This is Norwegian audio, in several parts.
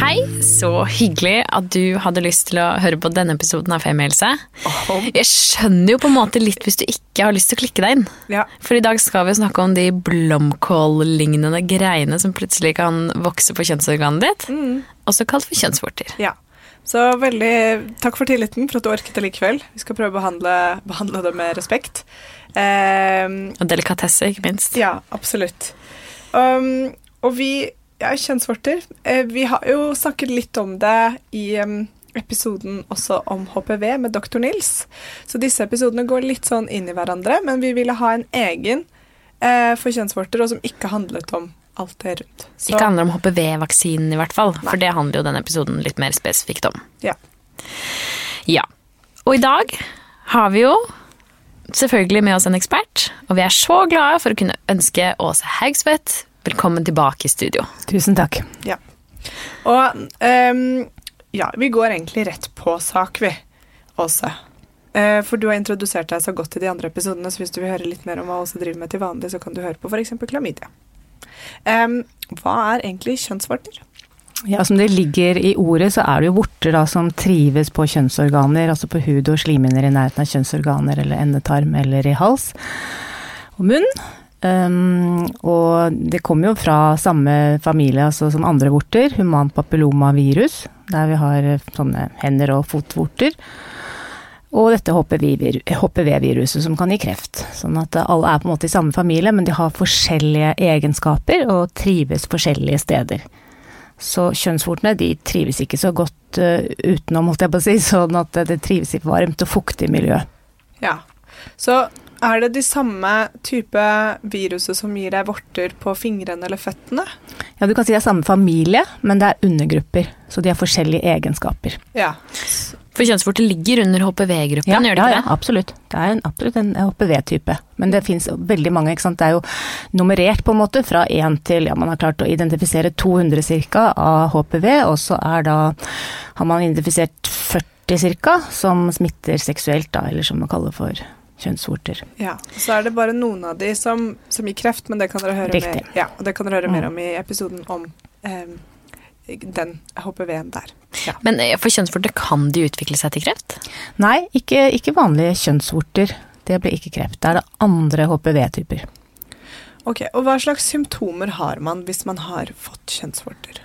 Hei, så hyggelig at du hadde lyst til å høre på denne episoden av Femihelse. Jeg skjønner jo på en måte litt hvis du ikke har lyst til å klikke deg inn. Ja. For i dag skal vi snakke om de blomkål-lignende greiene som plutselig kan vokse på kjønnsorganet ditt, også kalt for kjønnsvorter. ja. Så veldig takk for tilliten, for at du orket det likevel. Vi skal prøve å behandle, behandle det med respekt. Um, Og delikatesse, ikke minst. ja, absolutt. Um, og vi Ja, kjønnsvorter. Eh, vi har jo snakket litt om det i episoden også om HPV med dr. Nils. Så disse episodene går litt sånn inn i hverandre, men vi ville ha en egen eh, for kjønnsvorter, og som ikke handlet om alt det rundt. Så, Ikke handler om HPV-vaksinen i hvert fall, Nei. for det handler jo denne episoden litt mer spesifikt om. Ja. Ja. Og i dag har vi jo selvfølgelig med oss en ekspert, og vi er så glade for å kunne ønske Åse Haugsvedt velkommen tilbake i studio. Tusen takk. Og um, ja, vi går egentlig rett på sak, vi, Åse. Uh, for du har introdusert deg så godt i de andre episodene, så hvis du vil høre litt mer om hva Åse driver med til vanlig, så kan du høre på f.eks. klamydia. Um, hva er egentlig kjønnsvorter? Ja, Som det ligger i ordet, så er det jo vorter da som trives på kjønnsorganer, altså på hud og slimhinner i nærheten av kjønnsorganer eller endetarm eller i hals og munn. Um, og det kommer jo fra samme familie altså som andre vorter, human papillomavirus, der vi har eh, sånne hender- og fotvorter. Og dette HPV-viruset som kan gi kreft. Sånn at alle er på en måte i samme familie, men de har forskjellige egenskaper og trives forskjellige steder. Så kjønnsvortene de trives ikke så godt uh, utenom, holdt jeg på å si, sånn at det trives i varmt og fuktig miljø. Ja. Så er det de samme type viruset som gir deg vorter på fingrene eller føttene? Ja, du kan si det er samme familie, men det er undergrupper, så de har forskjellige egenskaper. Ja. For kjønnsvorter ligger under HPV-gruppen, Ja, gjør det ja, ikke ja, det? absolutt. Det er en, absolutt en HPV-type. Men det fins veldig mange, ikke sant. Det er jo nummerert på en måte fra én til ja, man har klart å identifisere 200 ca. av HPV, og så er da har man identifisert 40 ca. som smitter seksuelt, da, eller som man kaller for kjønnsvorter. ja. Så er det bare noen av de som, som gir kreft, men det kan dere høre, Riktig. mer, ja, og det kan dere høre Mm. mer om i episoden om em, den HPV-en der. Ja. Men eh, for kjønnsvorter kan de utvikle seg til kreft? Nei, ikke, ikke vanlige kjønnsvorter. Det blir ikke kreft. Det er det andre HPV-typer. Ok, Og hva slags symptomer har man hvis man har fått kjønnsvorter?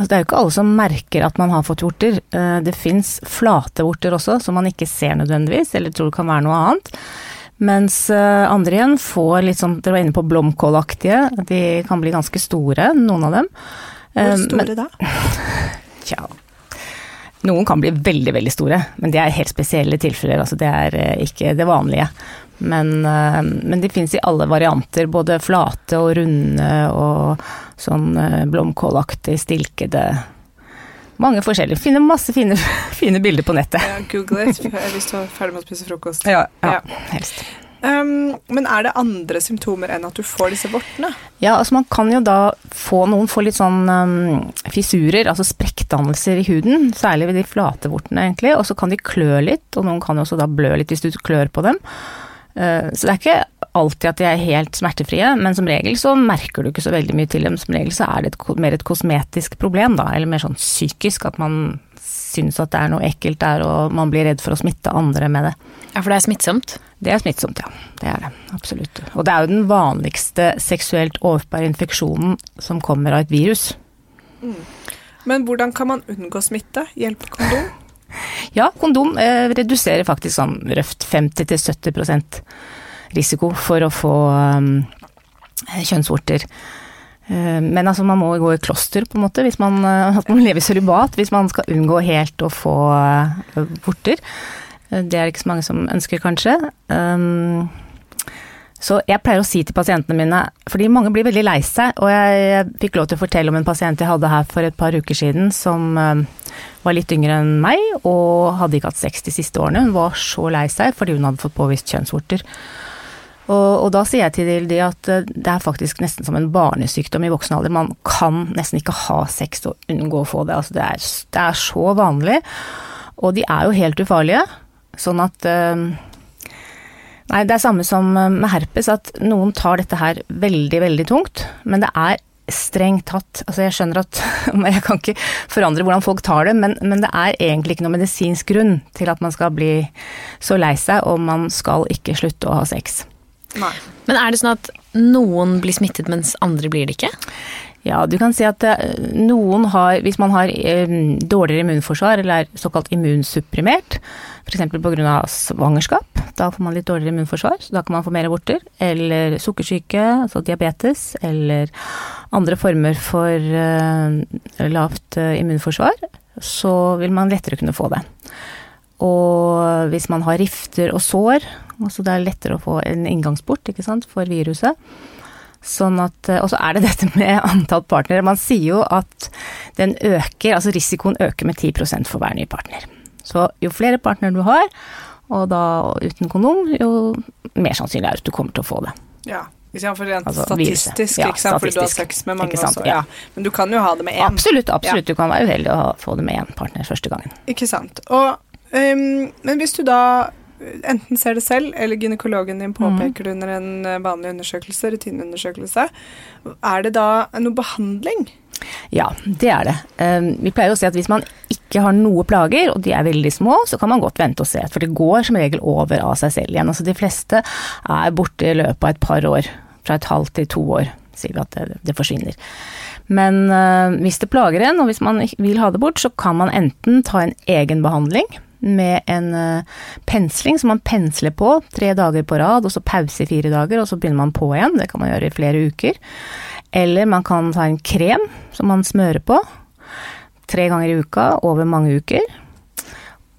Altså, det er jo ikke alle som merker at man har fått vorter. Eh, Det fins flate vorter også, som man ikke ser nødvendigvis, eller tror det kan være noe annet. Mens eh, andre igjen får litt sånn, dere var inne på blomkålaktige, de kan bli ganske store, noen av dem. Hvor store store da? Tja. Noen kan bli veldig, veldig store, men det er helt spesielle tilfeller. Altså det er eh, ikke det vanlige. Men, eh, men de fins i alle varianter, både flate og runde og sånn eh, blomkålaktig, stilkede Mange forskjellige. Finner masse fine, fine bilder på nettet. Ja, Google it hvis du er ferdig med å spise frokost. Ja, Ja. helst. Um, men er det andre symptomer enn at du får disse vortene? Ja, altså man kan jo da få noen få litt sånn um, fissurer, altså sprekkdannelser i huden, særlig ved de flate vortene egentlig, og så kan de klø litt, og noen kan jo også da blø litt hvis du klør på dem. Uh, så det er ikke alltid at de er helt smertefrie, men som regel så merker du ikke så veldig mye til dem. Som regel så er det et, mer et kosmetisk problem da, eller mer sånn psykisk, at man syns at det er noe ekkelt der, og man blir redd for å smitte andre med det. Ja, for det er smittsomt. Det er smittsomt, ja. Det er det. Absolutt. Og det er jo den vanligste seksuelt overførbare infeksjonen som kommer av et virus. Men hvordan kan man unngå smitte? Hjelp kondom? Ja, kondom eh, reduserer faktisk sånn røft 50-70 risiko for å få um, kjønnsvorter. Eh, Men altså, man må gå i kloster, på en måte, hvis man, at man lever sølibat, hvis man skal unngå helt å få eh, vorter. Eh, Det er det ikke så mange som ønsker, kanskje. Um, Så jeg pleier å si til pasientene mine, fordi mange blir veldig lei seg, og jeg, fikk lov til å fortelle om en pasient jeg hadde her for et par uker siden, som var litt yngre enn meg, og hadde ikke hatt sex de siste årene. Hun var så lei seg fordi hun hadde fått påvist kjønnsvorter. Og, og da sier jeg til de at eh, det er faktisk nesten som en barnesykdom i voksen alder. Man kan nesten ikke ha sex og unngå å få det. Altså det, er, det er så vanlig. Og de er jo helt ufarlige. Sånn at eh, Nei, det er samme som med herpes, at noen tar dette her veldig, veldig tungt. Men det er strengt tatt Altså jeg skjønner at Jeg kan ikke forandre hvordan folk tar det, men, men, det er egentlig ikke noe medisinsk grunn til at man skal bli så lei seg, og man skal ikke slutte å ha sex. Nei. Men er det sånn at noen blir smittet, mens andre blir det ikke? Ja, du kan si at eh, noen har, hvis man har eh, dårligere immunforsvar eller er såkalt immunsupprimert, f.eks. pga. svangerskap, da får man litt dårligere immunforsvar, så da kan man få mer aborter. Eller sukkersyke, altså diabetes, eller andre former for uh, lavt immunforsvar, så vil man lettere kunne få det. Og hvis man har rifter og sår, altså det er lettere å få en inngangsport ikke sant, for viruset. Sånn at, og så er det dette med antall partnere. Man sier jo at den øker, altså risikoen øker med 10 for hver ny partner. Så jo flere partnere du har, og da uten kondom, jo mer sannsynlig er det at du kommer til å få det. Ja. For rent Altså, statistisk. Ja, ikke sant? fordi du har sex med mange sant, også. ja. Ja. Men du kan jo ha det med én. Absolutt, absolutt. Du kan være uheldig å få det med én partner første gangen. Ikke sant. Og, øhm, men hvis du da enten ser det selv, eller gynekologen din påpeker det under en øh, vanlig undersøkelse, rutineundersøkelse, er det da noe behandling? Ja, det er det. Um, Vi pleier å si at hvis man ikke har noe plager, og de er veldig små, så kan man godt vente og se. For det går som regel over av seg selv igjen. Altså de fleste er borte i løpet av et par år. Fra et halvt til to år, sier vi at det, det forsvinner. Men uh, hvis det plager en, og hvis man vil ha det bort, så kan man enten ta en egen behandling med en uh, pensling som man pensler på tre dager på rad, og så pause i fire dager, og så begynner man på igjen. Det kan man gjøre i flere uker. Eller man kan ta en krem som man smører på tre ganger i uka over mange uker.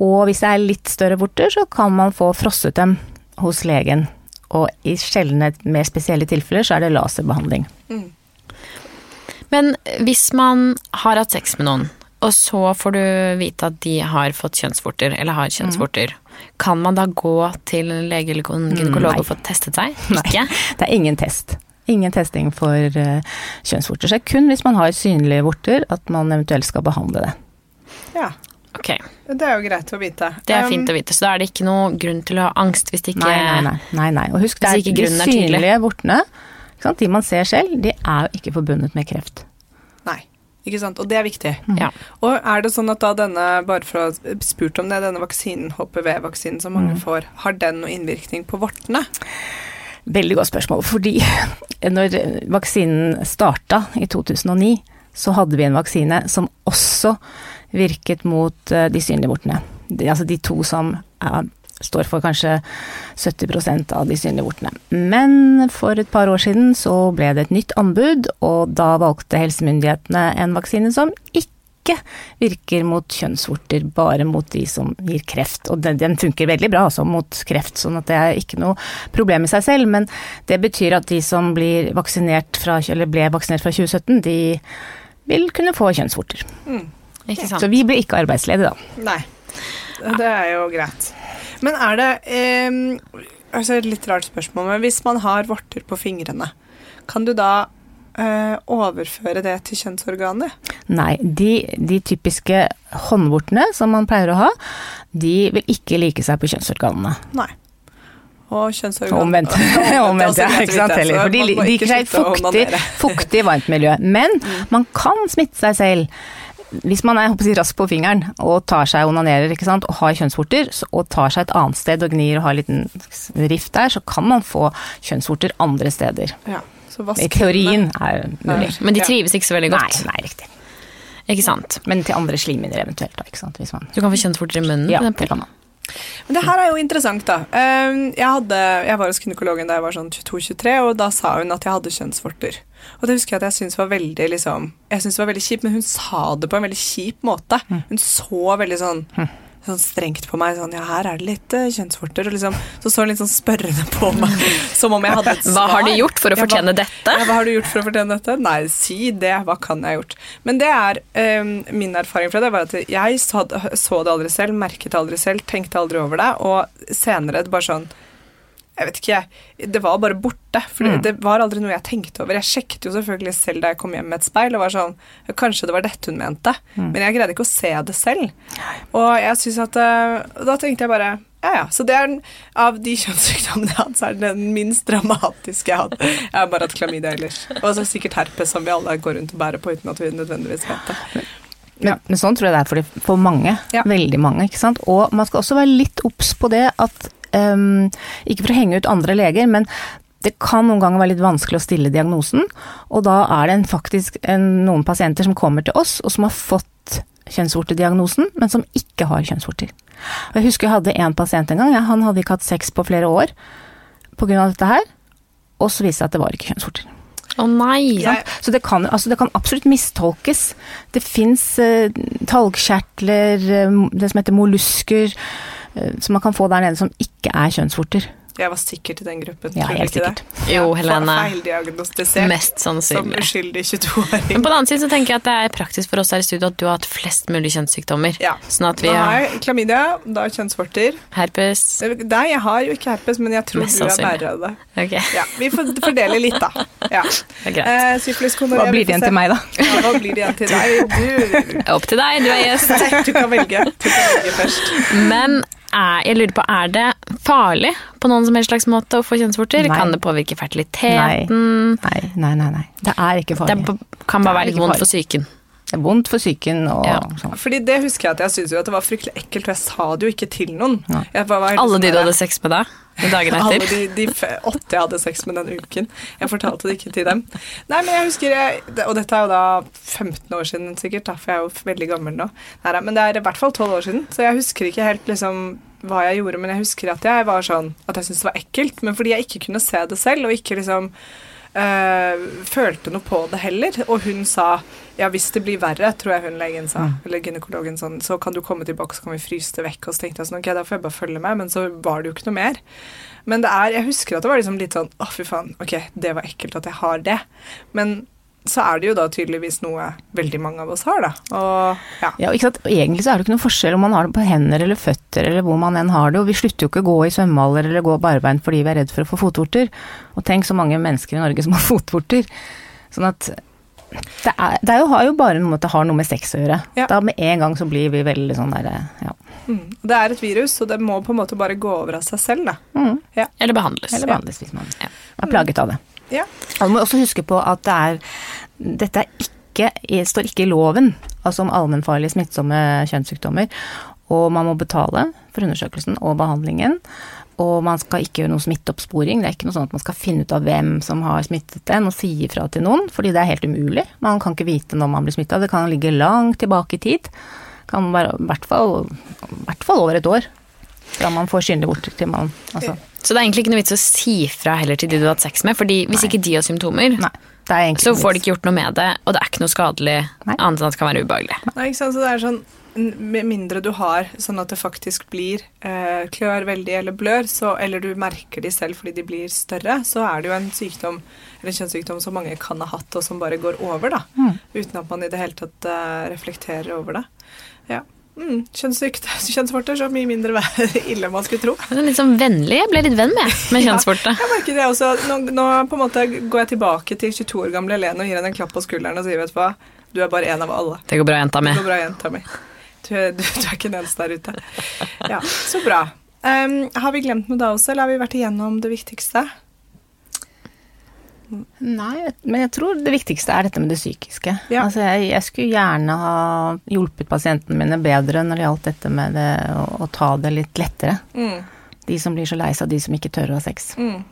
Og hvis det er litt større vorter, så kan man få frosset dem hos legen. Og i sjeldne, mer spesielle tilfeller, så er det laserbehandling. Men hvis man har hatt sex med noen, og så får du vite at de har fått kjønnsvorter, eller har kjønnsvorter, kan man da gå til lege eller gynekolog mm, og få testet seg? Nei. Ikke? Det er ingen test. Ingen testing for uh, kjønnsvorter. Så det er kun hvis man har synlige vorter at man eventuelt skal behandle det. Ja, Ok, det er jo greit å vite. det er Um, fint å vite. Så da er det ikke noe grunn til å ha angst hvis det ikke Nei, nei, nei. nei, nei. Og husk, det er de er synlige vortene, ikke sant? de man ser selv, de er jo ikke forbundet med kreft. Ikke sant. Og det er viktig. Ja. Og er det sånn at da denne, bare for å ha spurt om det, denne vaksinen, HPV-vaksinen som Mm. mange får, har den noe innvirkning på vortene? Veldig godt spørsmål, fordi når vaksinen starta i 2009, så hadde vi en vaksine som også virket mot eh, de synlige vortene. De, altså de to som eh, står for kanskje 70% av de synlige vortene. Men for et par år siden så ble det et nytt anbud, og da valgte helsemyndighetene en vaksine som ikke virker mot kjønnsvorter, bare mot de som gir kreft. Og den, den funker veldig bra altså mot kreft, sånn at det er ikke noe problem i seg selv. Men det betyr at de som blir vaksinert fra, eller ble vaksinert fra 2017, de vil kunne få kjønnsvorter. Ikke sant? Så vi blir ikke arbeidsledige da. Nei. Det er jo greit. Men er det eh, altså Et litt rart spørsmål, men hvis man har vorter på fingrene, kan du da eh, overføre det til kjønnsorganet? Nei, de, de typiske håndvortene som man pleier å ha, de vil ikke like seg på kjønnsorganene. Nei. Og kjønnsorgan Omvendt. Omvendt, ja, ikke sant heller. For de liker seg i fuktig, fuktig, varmt miljø. Men man kan smitte seg selv. Hvis man er jeg håper si, rask på fingeren og tar seg onanerer ikke sant, og har kjønnsvorter, og tar seg et annet sted og gnir og har en liten rift der, så kan man få kjønnsvorter andre steder. Ja, I teorien er mulig. Men de trives ikke så veldig godt. nei, riktig. Ikke sant? Men til andre slimhinner eventuelt, da, ikke sant. Hvis man Du kan få kjønnsvorter i munnen. Ja, det kan man. Men det her er jo interessant, da. Um, Jeg, hadde, jeg var hos gynekologen da jeg var sånn 22-23, og da sa hun at jeg hadde kjønnsvorter. Og det husker jeg at jeg syntes var veldig liksom, Jeg synes det var veldig kjipt, men hun sa det på en veldig kjip måte. Hun så veldig sånn Sånn strengt på meg, sånn Ja, her er det litt uh, kjønnsvorter. Og liksom, så så hun litt sånn spørrende på meg, som om jeg hadde et svar. Hva har du gjort for å Ja, hva- fortjene dette? Ja, hva har du gjort for å fortjene dette? Nei, si det. Hva kan jeg ha gjort? Men det er um, min erfaring fra det, var at jeg så, så det aldri selv, merket det aldri selv, tenkte aldri over det, og senere bare sånn Jeg vet ikke, det var bare borte. For det, Mm. det var aldri noe jeg tenkte over. Jeg sjekket jo selvfølgelig selv da jeg kom hjem med et speil og var sånn Kanskje det var dette hun mente. Mm. Men jeg greide ikke å se det selv. Og jeg synes at eh, Da tenkte jeg bare ja, ja. Så det er av de kjønnssykdommene jeg har hatt, så er det den minst dramatiske jeg har hatt. Jeg har bare hatt klamydia ellers. Og så sikkert herpes, som vi alle går rundt og bærer på uten at vi nødvendigvis vet det. Men, men sånn tror jeg det er for, de, for mange. Ja. Veldig mange. ikke sant? Og man skal også være litt obs på det at Ikke for å henge ut andre leger, men det kan noen ganger være litt vanskelig å stille diagnosen. Og da er det en, faktisk en, noen pasienter som kommer til oss, og som har fått kjønnsvortediagnosen, men som ikke har kjønnsvorter. Og Jeg husker jeg hadde en pasient en gang. Ja, han hadde ikke hatt sex på flere år pga. dette her. Og så viste det seg at det var ikke kjønnsvorter. Å nei! Ja. Så det kan, altså det kan absolutt mistolkes. Det fins eh, talgkjertler, eh, det som heter mollusker, som man kan få der nede som ikke er kjønnsvorter. Jeg var sikkert i den gruppen. Ja, tror du helt ikke det? sikkert. Jo, Helene. Feildiagnostisert Mest som sannsynlig. uskyldig Men 22-åring. på den annen side så tenker jeg at det er praktisk for oss her i studio at du har hatt flest mulig kjønnssykdommer. Ja. Sånn at vi Nå har jeg klamydia, da kjønnsvorter. herpes Nei, jeg har jo ikke herpes, men jeg tror Mest du er bærer av det. Ok, Ja, Vi får fordele litt, da. Ja. det er greit. Eh, syfilis, Hva blir det igjen til meg, da? Ja, hva blir det igjen til deg? Du, Opp til deg, du er gjest. du kan velge. Du kan velge først. Men er, jeg lurer på, er det farlig på noen som helst slags måte å få kjønnsvorter? Kan det påvirke fertiliteten? Nei, nei, nei. nei. Det er ikke farlig. Det kan bare Det være litt vondt farlig. for psyken. Det er vondt for psyken og Ja. sånn. Fordi det husker jeg at jeg syntes jo at det var fryktelig ekkelt, og jeg sa det jo ikke til noen. Bare var Alle sånn de du hadde sex med da? Dagen etter? Alle de, de åtte jeg hadde sex med den uken. Jeg fortalte det ikke til dem. Nei, men jeg husker jeg, Og dette er jo da 15 år siden sikkert, da, for jeg er jo veldig gammel nå. Nei, men det er i hvert fall 12 år siden, så jeg husker ikke helt liksom hva jeg gjorde, men jeg husker at jeg var sånn At jeg syntes det var ekkelt, men fordi jeg ikke kunne se det selv, og ikke liksom følte noe på det heller. Og hun sa ja, hvis det blir verre, tror jeg hun legen sa, Mm. eller gynekologen sånn, så kan du komme tilbake, så kan vi fryse det vekk. Og så tenkte jeg sånn, ok, da får jeg bare følge med, men så var det jo ikke noe mer. Men det er, jeg husker at det var liksom litt sånn, å fy faen, ok, det var ekkelt at jeg har det. Men så er det jo da tydeligvis noe veldig mange av oss har, da. Og ja. Ja, ikke sant? Og Egentlig så er det ikke noe forskjell om man har det på hender eller føtter eller hvor man enn har det, og vi slutter jo ikke å gå i svømmehaller eller gå barbeint fordi vi er redd for å få fotvorter. Og tenk så mange mennesker i Norge som har fotvorter. Sånn at det, er, det er jo, har jo bare noe med at det har noe med sex å gjøre. Ja. Da med en gang så blir vi veldig sånn derre ja. Mm. Det er et virus, så det må på en måte bare gå over av seg selv, da. Mm. Eller behandles. Eller Ja. hvis man Ja. er plaget av det. Ja. Du må også huske på at det er Dette er ikke, står ikke i loven, altså om allmennfarlige smittsomme kjønnssykdommer. Og man må betale for undersøkelsen og behandlingen. Og man skal ikke gjøre noe smitteoppsporing. Det er ikke noe sånn at man skal finne ut av hvem som har smittet en og si ifra til noen, fordi det er helt umulig. Man kan ikke vite når man blir smitta. Det kan ligge langt tilbake i tid. Kan være i hvert fall, i hvert fall over et år fra man får synlig bort til man altså, Så det er egentlig ikke noe vits å si fra heller til de du har hatt sex med, fordi hvis Nei. ikke de har symptomer, Nei. Det er så får de ikke gjort noe med det, og det er ikke noe skadelig Nei. annet enn at det kan være ubehagelig. Nei, ikke sant, så det er sånn med mindre du har sånn at det faktisk blir eh, klør veldig eller blør, så, eller du merker de selv fordi de blir større, så er det jo en sykdom eller en kjønnssykdom som mange kan ha hatt, og som bare går over, da. Mm. Uten at man i det hele tatt eh, reflekterer over det. Ja. Mm, kjønnsvorter, så mye mindre ille ille man skulle tro. Litt sånn vennlig. Jeg ble litt venn med med kjønnsvorte. Jeg merker det også. Nå, nå på en måte går jeg tilbake til 22 år gamle Helene og gir henne en klapp på skulderen og sier, vet du hva, du er bare en av alle. Det går bra, jenta mi. Det går bra, jenta mi. Du, du, du er ikke den eneste der ute. Ja, så bra. Um, har vi glemt noe da også, eller har vi vært igjennom det viktigste? Nei, men jeg tror det viktigste er dette med det psykiske. Ja. Altså jeg, jeg skulle gjerne ha hjulpet pasientene mine bedre når det gjaldt dette med det, å, å ta det litt lettere. Mm, De som blir så lei seg de som ikke tør å ha sex. mm.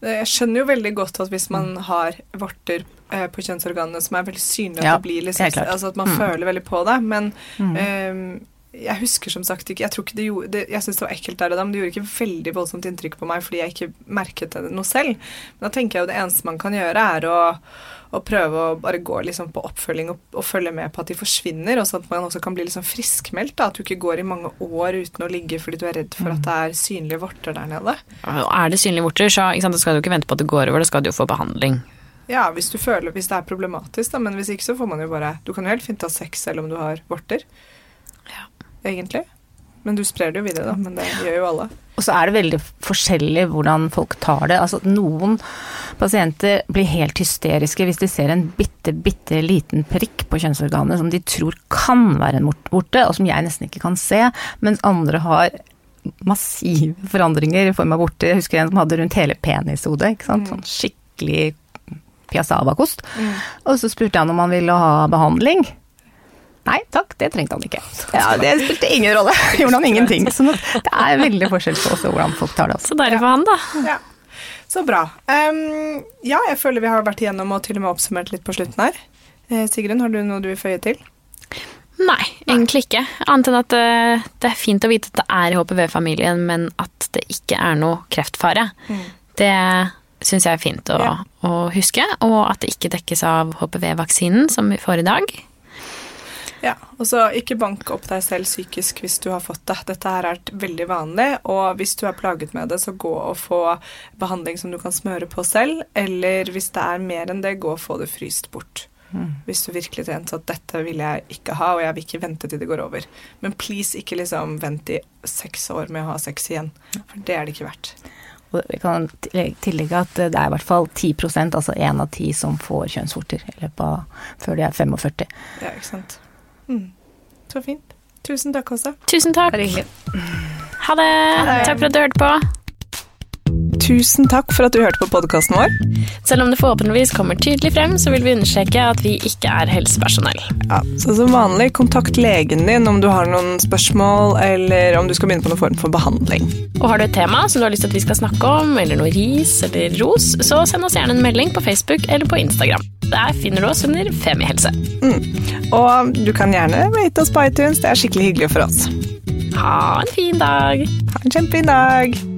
Jeg skjønner jo veldig godt at hvis man har vorter eh, på kjønnsorganene som er veldig synlige, at Ja, blir liksom, altså at man Mm. føler veldig på det, men Mm. Jeg husker som sagt ikke Jeg tror ikke det gjorde det, Jeg syns det var ekkelt der og da, men det gjorde ikke veldig voldsomt inntrykk på meg fordi jeg ikke merket det noe selv. Men da tenker jeg jo det eneste man kan gjøre, er å, å prøve å bare gå liksom på oppfølging og, og følge med på at de forsvinner, og sånn at man også kan bli liksom friskmeldt. da, At du ikke går i mange år uten å ligge fordi du er redd for at det er synlige vorter der nede. Er det synlige vorter, så sant, skal du ikke vente på at det går over, da skal du jo få behandling. Ja, hvis du føler hvis det er problematisk, da, men hvis ikke så får man jo bare Du kan jo helt fint ha sex selv om du har vorter. Egentlig. Men du sprer det jo videre, da. Men det gjør jo alle. Og så er det veldig forskjellig hvordan folk tar det. Altså noen pasienter blir helt hysteriske hvis de ser en bitte, bitte liten prikk på kjønnsorganet som de tror kan være en vorte, og som jeg nesten ikke kan se, mens andre har massive forandringer i form av vorter. Jeg husker en som hadde rundt hele penishodet, ikke sant. Sånn skikkelig piassava-kost. Og så spurte han om han ville ha behandling. Nei takk, det trengte han ikke. Ja, Det spilte ingen rolle. Gjorde han ingenting. Så det er veldig forskjell på også hvordan folk tar det. Også. Så derfor for han, da. Ja. Så bra. Um, ja, jeg føler vi har vært igjennom og til og med oppsummert litt på slutten her. Eh, Sigrun, har du noe du vil føye til? Nei, egentlig ikke. Annet enn at uh, det er fint å vite at det er i HPV-familien, men at det ikke er noe kreftfare. Det syns jeg er fint å, Ja. å huske. Og at det ikke dekkes av HPV-vaksinen, som vi får i dag. Ja, og så ikke bank opp deg selv psykisk hvis du har fått det. Dette her er veldig vanlig, og hvis du er plaget med det, så gå og få behandling som du kan smøre på selv, eller hvis det er mer enn det, gå og få det fryst bort. Hvis du virkelig tenkte at dette vil jeg ikke ha, og jeg vil ikke vente til det går over. Men please, ikke liksom vent i seks år med å ha sex igjen, for det er det ikke verdt. Og vi kan tillegge- tillegge at det er i hvert fall 10% altså én av ti, som får kjønnsvorter i løpet av før de er 45. Ja, ikke sant. Mm. Så fint. Tusen takk også. Tusen takk. Ha det. det. Takk for at du hørte på. Tusen takk for at du hørte på podkasten vår. Selv om det forhåpentligvis kommer tydelig frem, så vil vi understreke at vi ikke er helsepersonell. Ja, så som vanlig, kontakt legen din om du har noen spørsmål, eller om du skal begynne på noen form for behandling. Og har du et tema som du har lyst til at vi skal snakke om, eller noe ris eller ros, så send oss gjerne en melding på Facebook eller på Instagram. Der finner du oss under Femihelse. Og du kan gjerne rate oss på iTunes, det er skikkelig hyggelig for oss. Ha en fin dag! Ha en kjempefin dag!